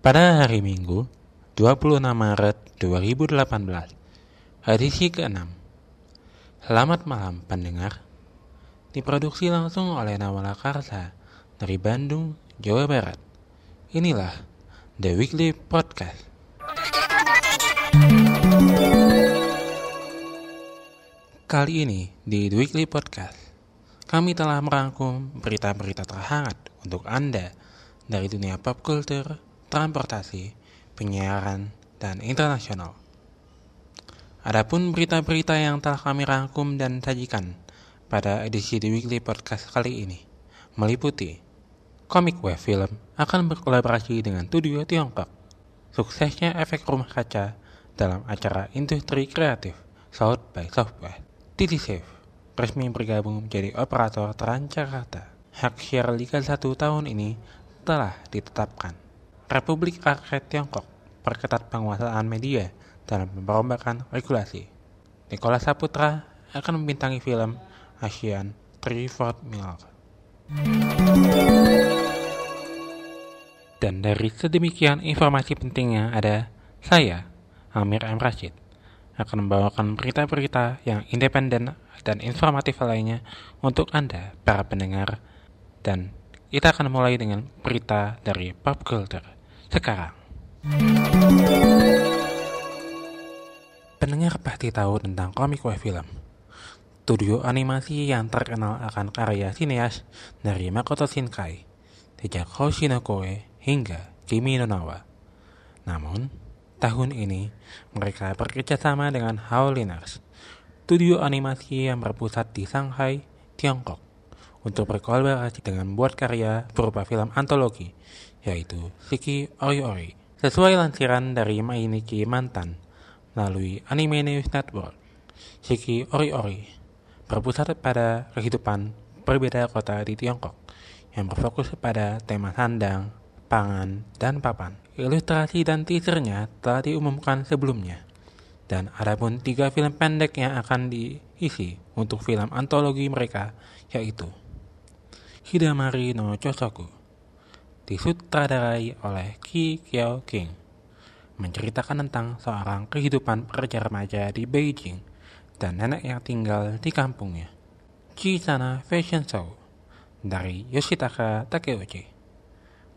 Pada hari Minggu, 26 Maret 2018, edisi ke-6. Selamat malam pendengar. Diproduksi langsung oleh Nawala Karsa dari Bandung, Jawa Barat. Inilah The Weekly Podcast. Kali ini di The Weekly Podcast, kami telah merangkum berita-berita terhangat untuk Anda dari dunia pop culture, transportasi, penyiaran, dan internasional. Adapun berita-berita yang telah kami rangkum dan sajikan pada edisi The Weekly Podcast kali ini meliputi Comic Web Film akan berkolaborasi dengan studio Tiongkok. Suksesnya efek rumah kaca dalam acara industri kreatif South by Southwest. TT resmi bergabung menjadi operator Transjakarta. Hak share Liga 1 tahun ini telah ditetapkan. Republik Rakyat Tiongkok perketat penguasaan media dalam memperombakan regulasi. Nikola Saputra akan membintangi film Asian Three Fort Milk. Dan dari sedemikian informasi pentingnya ada saya, Amir M. Rashid, akan membawakan berita-berita yang independen dan informatif lainnya untuk Anda, para pendengar, dan kita akan mulai dengan berita dari pop culture sekarang. Pendengar pasti tahu tentang komik web film. Studio animasi yang terkenal akan karya sineas dari Makoto Shinkai, sejak Hoshinokoe hingga Kimi no Nawa. Namun, tahun ini mereka bekerja sama dengan Howliners, studio animasi yang berpusat di Shanghai, Tiongkok untuk berkolaborasi dengan membuat karya berupa film antologi, yaitu Shiki Ori Ori. Sesuai lansiran dari Mainichi Mantan melalui Anime News Network, Shiki Ori Ori berpusat pada kehidupan berbeda kota di Tiongkok yang berfokus pada tema sandang, pangan, dan papan. Ilustrasi dan teasernya telah diumumkan sebelumnya. Dan ada pun tiga film pendek yang akan diisi untuk film antologi mereka, yaitu Hidamari no Chosoku, disutradarai oleh Ki Kiao King, menceritakan tentang seorang kehidupan pekerja remaja di Beijing dan nenek yang tinggal di kampungnya. Chisana Fashion Show dari Yoshitaka Takeuchi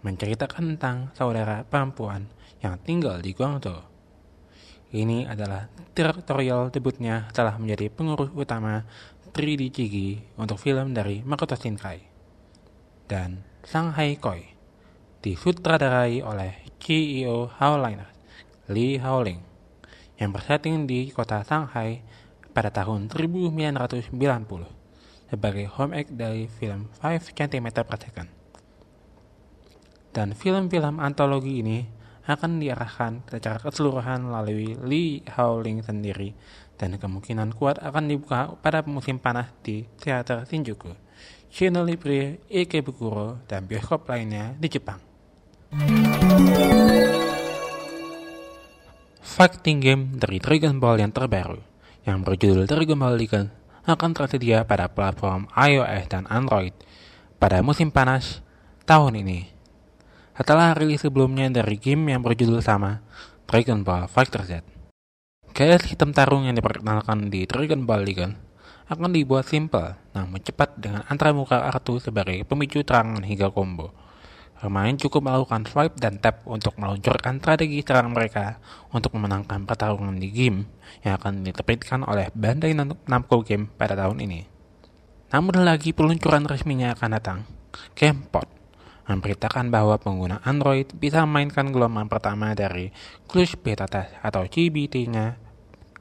menceritakan tentang saudara perempuan yang tinggal di Guangzhou. Ini adalah tutorial debutnya setelah menjadi pengurus utama 3D Chigi untuk film dari Makoto Shinkai dan Shanghai Koi disutradarai oleh CEO Howliner Lee Howling yang bersetting di kota Shanghai pada tahun 1990 sebagai home act dari film 5 cm per second. Dan film-film antologi ini akan diarahkan secara keseluruhan melalui Lee Howling sendiri dan kemungkinan kuat akan dibuka pada musim panas di teater Shinjuku. Channel Libre, Ikebukuro, dan bioskop lainnya di Jepang. Fighting game dari Dragon Ball yang terbaru, yang berjudul Dragon Ball Legend, akan tersedia pada platform iOS dan Android pada musim panas tahun ini. Setelah rilis sebelumnya dari game yang berjudul sama, Dragon Ball Fighter Z. Gaya sistem tarung yang diperkenalkan di Dragon Ball Legend akan dibuat simple, namun cepat dengan antara muka kartu sebagai pemicu terangan hingga combo. Pemain cukup melakukan swipe dan tap untuk meluncurkan strategi serang mereka untuk memenangkan pertarungan di game yang akan diterbitkan oleh Bandai Namco Game pada tahun ini. Namun lagi peluncuran resminya akan datang, GamePod memberitakan bahwa pengguna Android bisa memainkan gelombang pertama dari Clutch Beta Test atau CBT-nya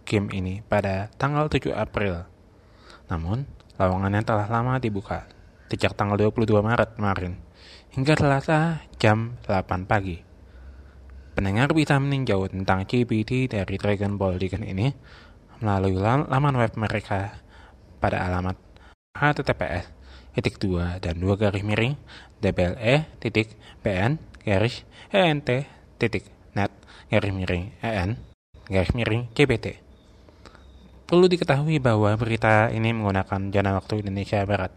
game ini pada tanggal 7 April namun, lowongannya telah lama dibuka, sejak tanggal 22 Maret kemarin, hingga Selasa jam 8 pagi. Pendengar bisa meninjau tentang GPT dari Dragon Ball Legend ini melalui laman web mereka pada alamat https titik dua dan dua garis miring dble titik pn garis ent titik net garis miring en garis miring cbt Perlu diketahui bahwa berita ini menggunakan jana waktu Indonesia Barat,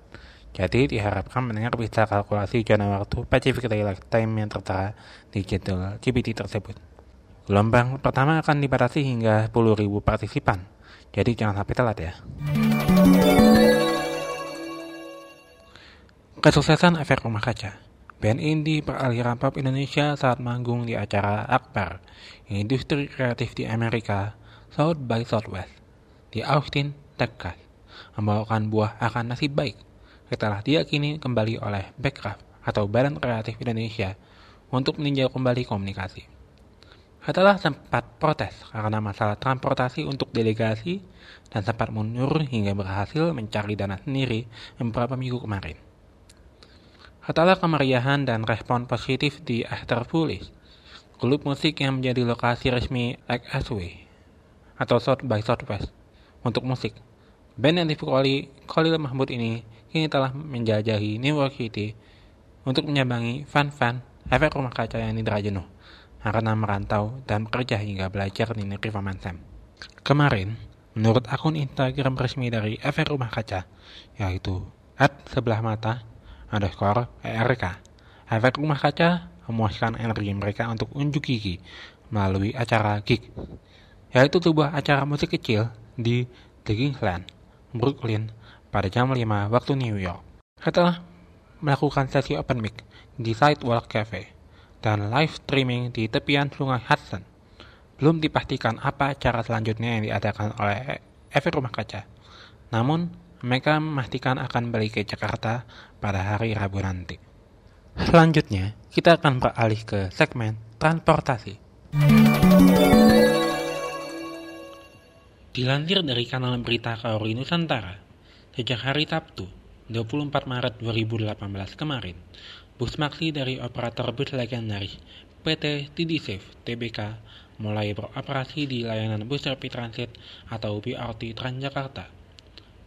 Jadi diharapkan mendengar bisa kalkulasi zona waktu Pacific Daylight Time yang tertera di jadwal GPT tersebut. Gelombang pertama akan dibatasi hingga 10.000 partisipan, jadi jangan sampai telat ya. Kesuksesan efek rumah kaca. Band indie peraliran pop Indonesia saat manggung di acara Akbar, industri kreatif di Amerika, South by Southwest, di Austin, Texas, membawakan buah akan nasib baik setelah diyakini kembali oleh Backcraft atau Badan Kreatif Indonesia untuk meninjau kembali komunikasi. Setelah sempat protes karena masalah transportasi untuk delegasi dan sempat mundur hingga berhasil mencari dana sendiri beberapa minggu kemarin. Setelah kemeriahan dan respon positif di After Foolish, klub musik yang menjadi lokasi resmi XSW atau South by Southwest untuk musik. Band yang dipukuli Khalil Mahmud ini kini telah menjajahi New York City untuk menyambangi fan-fan efek rumah kaca yang tidak jenuh karena merantau dan bekerja hingga belajar di negeri Paman Sam. Kemarin, menurut akun Instagram resmi dari efek rumah kaca, yaitu at sebelah mata underscore ERK, efek rumah kaca memuaskan energi mereka untuk unjuk gigi melalui acara gig, yaitu sebuah acara musik kecil di The Kingsland, Brooklyn, pada jam 5 waktu New York. Setelah melakukan sesi open mic di Sidewalk Cafe dan live streaming di tepian sungai Hudson, belum dipastikan apa cara selanjutnya yang diadakan oleh efek rumah kaca. Namun, mereka memastikan akan balik ke Jakarta pada hari Rabu nanti. Selanjutnya, kita akan beralih ke segmen transportasi. Dilansir dari kanal berita Kaori Nusantara, Sejak hari Sabtu, 24 Maret 2018 kemarin, bus maksi dari operator bus legendaris PT TDSafe Tbk mulai beroperasi di layanan bus rapid transit atau BRT Transjakarta.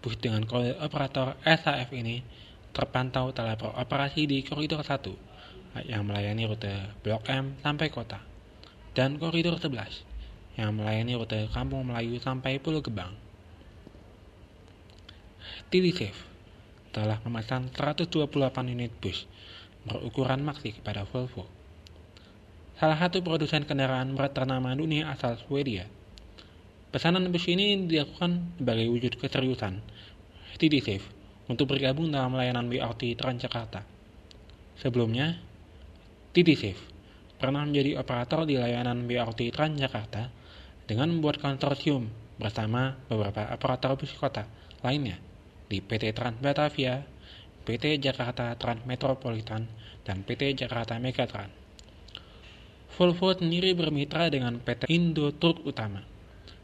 Bus dengan kode operator SAF ini terpantau telah beroperasi di koridor 1 yang melayani rute Blok M sampai kota dan koridor 11 yang melayani rute Kampung Melayu sampai Pulau Gebang. TDSafe telah memasang 128 unit bus berukuran maksi kepada Volvo. Salah satu produsen kendaraan berat ternama dunia asal Swedia. Pesanan bus ini dilakukan sebagai wujud keseriusan TDSafe untuk bergabung dalam layanan BRT Transjakarta. Sebelumnya, TDSafe pernah menjadi operator di layanan BRT Transjakarta dengan membuat konsorsium bersama beberapa operator bus kota lainnya di PT Trans Batavia, PT Jakarta Trans Metropolitan, dan PT Jakarta Megatran. Volvo sendiri bermitra dengan PT Indo Truk Utama,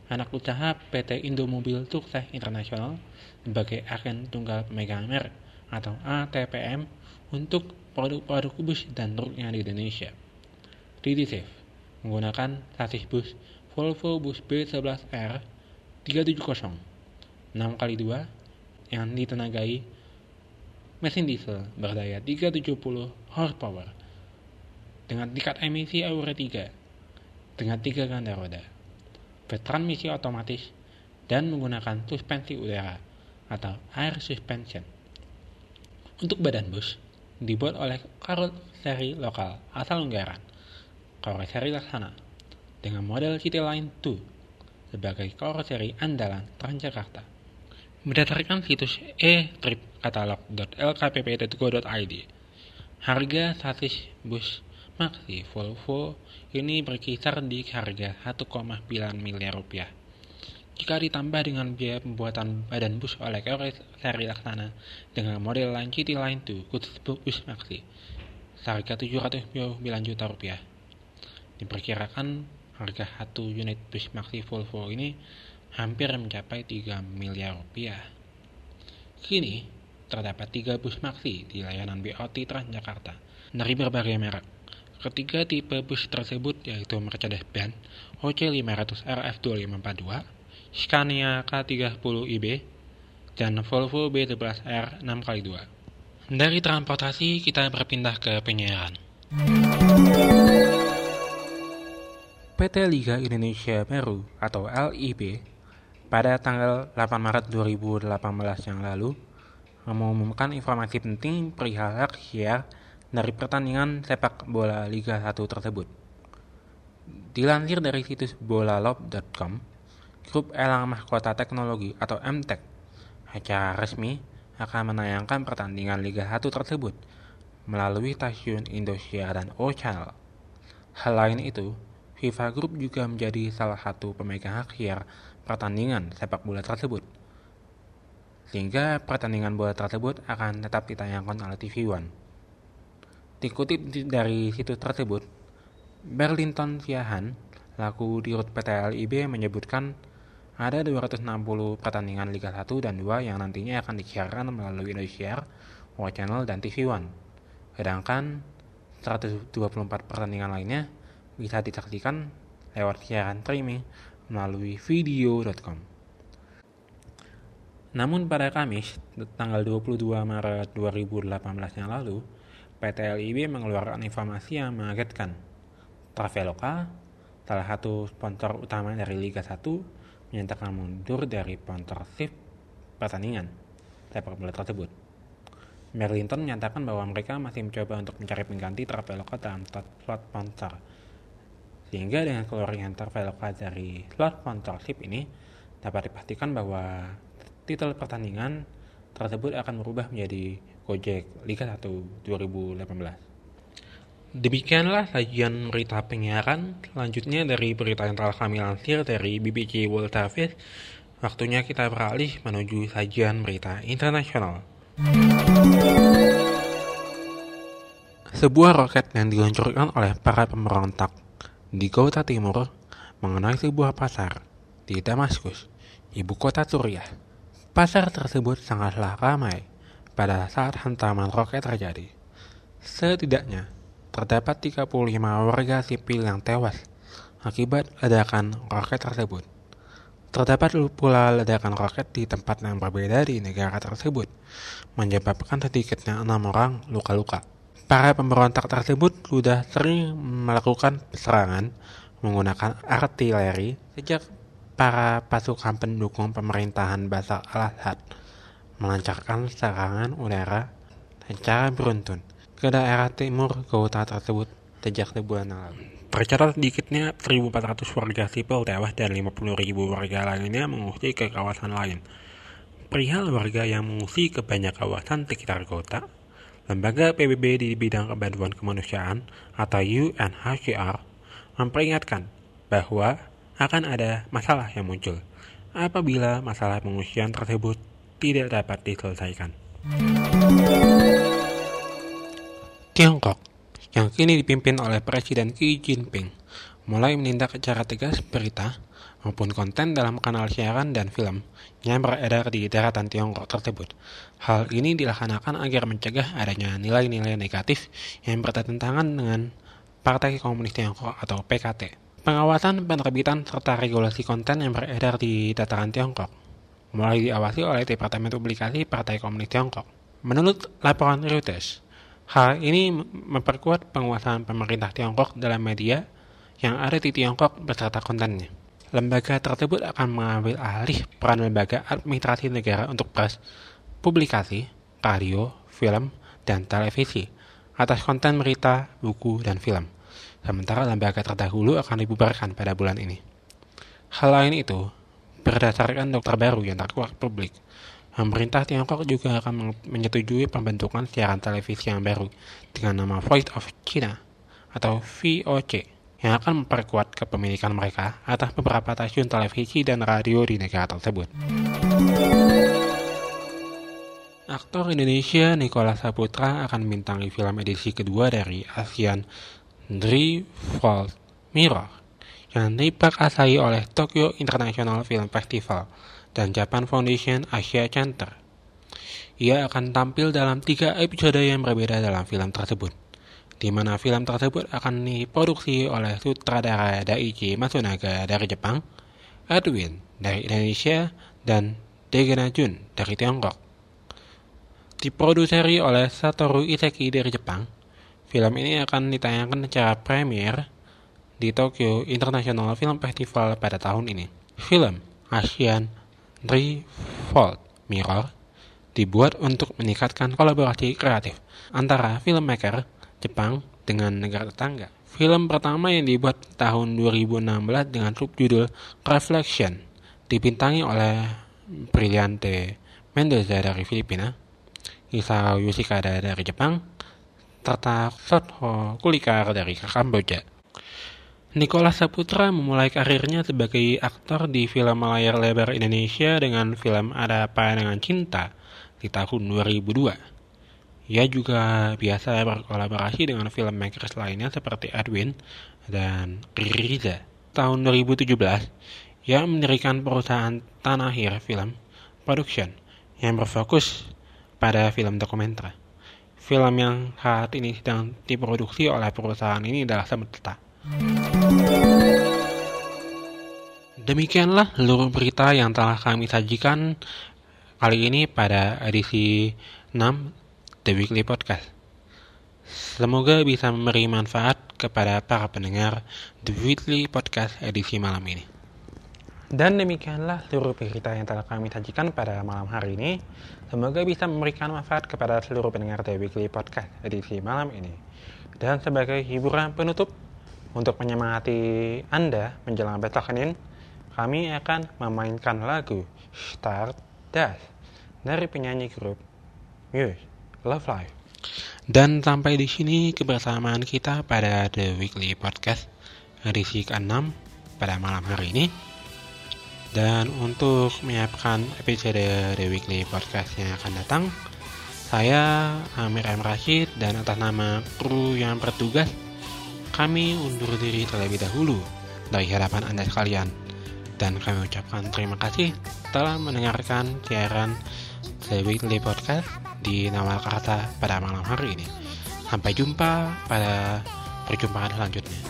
anak usaha PT Indo Mobil Sukses Internasional sebagai agen tunggal pemegang merek atau ATPM untuk produk-produk bus dan truknya di Indonesia. DDSafe menggunakan sasis bus Volvo Bus B11R 370 6x2 yang ditenagai mesin diesel berdaya 370 horsepower dengan tingkat emisi Euro 3 dengan tiga ganda roda, bertransmisi otomatis, dan menggunakan suspensi udara atau air suspension. Untuk badan bus, dibuat oleh karoseri lokal asal Ungaran, karoseri Laksana, dengan model Cityline 2 sebagai karoseri andalan Transjakarta. Berdasarkan situs e-tripkatalog.lkpp.go.id, harga sasis bus Maxi Volvo ini berkisar di harga 1,9 miliar rupiah. Jika ditambah dengan biaya pembuatan badan bus oleh seri Laksana dengan model lain City Line 2 khusus bus Maxi, seharga 709 juta rupiah. Diperkirakan harga satu unit bus Maxi Volvo ini hampir mencapai 3 miliar rupiah. Kini, terdapat tiga bus maksi di layanan BOT Transjakarta dari berbagai merek. Ketiga tipe bus tersebut yaitu Mercedes-Benz OC500 RF2542, Scania K30IB, dan Volvo B11R 6x2. Dari transportasi kita berpindah ke penyiaran. PT Liga Indonesia Baru atau LIB pada tanggal 8 Maret 2018 yang lalu mengumumkan informasi penting perihal hak siar dari pertandingan sepak bola Liga 1 tersebut. Dilansir dari situs bolalop.com, grup Elang Mahkota Teknologi atau MTEK, acara resmi akan menayangkan pertandingan Liga 1 tersebut melalui stasiun Indosiar dan O Channel. Hal lain itu, FIFA Group juga menjadi salah satu pemegang hak siar pertandingan sepak bola tersebut sehingga pertandingan bola tersebut akan tetap ditayangkan oleh TV One. Dikutip dari situs tersebut, Berlinton Siahan, laku di rut PT LIB menyebutkan ada 260 pertandingan Liga 1 dan 2 yang nantinya akan disiarkan melalui Indosiar, World Channel, dan TV One. Sedangkan 124 pertandingan lainnya bisa disaksikan lewat siaran streaming melalui video.com. Namun pada Kamis, tanggal 22 Maret 2018 yang lalu, PT LIB mengeluarkan informasi yang mengagetkan. Traveloka, salah satu sponsor utama dari Liga 1, menyatakan mundur dari sponsorship pertandingan sepak bola tersebut. Merlinton menyatakan bahwa mereka masih mencoba untuk mencari pengganti Traveloka dalam slot sponsor. Sehingga dengan keluarnya Traveloka dari slot sponsorship ini, dapat dipastikan bahwa titel pertandingan tersebut akan berubah menjadi Gojek Liga 1 2018. Demikianlah sajian berita penyiaran. Selanjutnya dari berita yang telah kami lansir dari BBC World Service, waktunya kita beralih menuju sajian berita internasional. Sebuah roket yang diluncurkan oleh para pemberontak di kota timur mengenai sebuah pasar di Damaskus, ibu kota Suriah. Pasar tersebut sangatlah ramai pada saat hantaman roket terjadi. Setidaknya, terdapat 35 warga sipil yang tewas akibat ledakan roket tersebut. Terdapat pula ledakan roket di tempat yang berbeda di negara tersebut, menyebabkan sedikitnya enam orang luka-luka. Para pemberontak tersebut sudah sering melakukan serangan menggunakan artileri sejak para pasukan pendukung pemerintahan Basar al-Assad melancarkan serangan udara secara beruntun ke daerah timur kota tersebut sejak sebulan lalu. Tercatat sedikitnya 1.400 warga sipil tewas dan 50.000 warga lainnya mengungsi ke kawasan lain. Perihal warga yang mengungsi ke banyak kawasan sekitar kota, Lembaga PBB di bidang kebantuan kemanusiaan atau UNHCR memperingatkan bahwa akan ada masalah yang muncul apabila masalah pengungsian tersebut tidak dapat diselesaikan. Tiongkok, yang kini dipimpin oleh Presiden Xi Jinping, mulai menindak secara tegas berita maupun konten dalam kanal siaran dan film yang beredar di daratan Tiongkok tersebut. Hal ini dilaksanakan agar mencegah adanya nilai-nilai negatif yang bertentangan dengan Partai Komunis Tiongkok atau PKT. Pengawasan penerbitan serta regulasi konten yang beredar di dataran Tiongkok mulai diawasi oleh Departemen Publikasi Partai Komunis Tiongkok. Menurut laporan Reuters, hal ini memperkuat penguasaan pemerintah Tiongkok dalam media yang ada di Tiongkok beserta kontennya. Lembaga tersebut akan mengambil alih peran lembaga administrasi negara untuk pers, publikasi, radio, film, dan televisi atas konten berita, buku, dan film sementara lembaga terdahulu akan dibubarkan pada bulan ini. Hal lain itu, berdasarkan dokter baru yang terkuat publik, pemerintah Tiongkok juga akan menyetujui pembentukan siaran televisi yang baru dengan nama Voice of China atau VOC yang akan memperkuat kepemilikan mereka atas beberapa stasiun televisi dan radio di negara tersebut. Aktor Indonesia Nicholas Saputra akan membintangi film edisi kedua dari ASEAN Three Fault Mirror yang diperkasai oleh Tokyo International Film Festival dan Japan Foundation Asia Center. Ia akan tampil dalam tiga episode yang berbeda dalam film tersebut, di mana film tersebut akan diproduksi oleh sutradara Daichi Matsunaga dari Jepang, Edwin dari Indonesia, dan Degena Jun dari Tiongkok. Diproduseri oleh Satoru Iseki dari Jepang, Film ini akan ditayangkan secara premier di Tokyo International Film Festival pada tahun ini. Film ASEAN Fault Mirror dibuat untuk meningkatkan kolaborasi kreatif antara filmmaker Jepang dengan negara tetangga. Film pertama yang dibuat tahun 2016 dengan subjudul Reflection dibintangi oleh Brillante Mendoza dari Filipina, Isao Yoshikada dari Jepang, serta Sotho Kulikar dari Kamboja. Nicholas Saputra memulai karirnya sebagai aktor di film layar lebar Indonesia dengan film Ada Apa Dengan Cinta di tahun 2002. Ia juga biasa berkolaborasi dengan filmmakers lainnya seperti Edwin dan Riza. Tahun 2017, ia mendirikan perusahaan Tanahir Film Production yang berfokus pada film dokumenter. Film yang saat ini sedang diproduksi oleh perusahaan ini adalah Semesta Demikianlah seluruh berita yang telah kami sajikan kali ini pada edisi 6 The Weekly Podcast. Semoga bisa memberi manfaat kepada para pendengar The Weekly Podcast edisi malam ini. Dan demikianlah seluruh berita yang telah kami sajikan pada malam hari ini. Semoga bisa memberikan manfaat kepada seluruh pendengar The Weekly Podcast edisi malam ini. Dan sebagai hiburan penutup, untuk menyemangati Anda menjelang besok Senin, kami akan memainkan lagu Start Dash dari penyanyi grup Muse Love Life. Dan sampai di sini kebersamaan kita pada The Weekly Podcast edisi ke-6 pada malam hari ini. Dan untuk menyiapkan episode The Weekly Podcast yang akan datang, saya Amir M. Rashid dan atas nama kru yang bertugas kami undur diri terlebih dahulu dari hadapan Anda sekalian. Dan kami ucapkan terima kasih telah mendengarkan siaran The Weekly Podcast di Nawakarta pada malam hari ini. Sampai jumpa pada perjumpaan selanjutnya.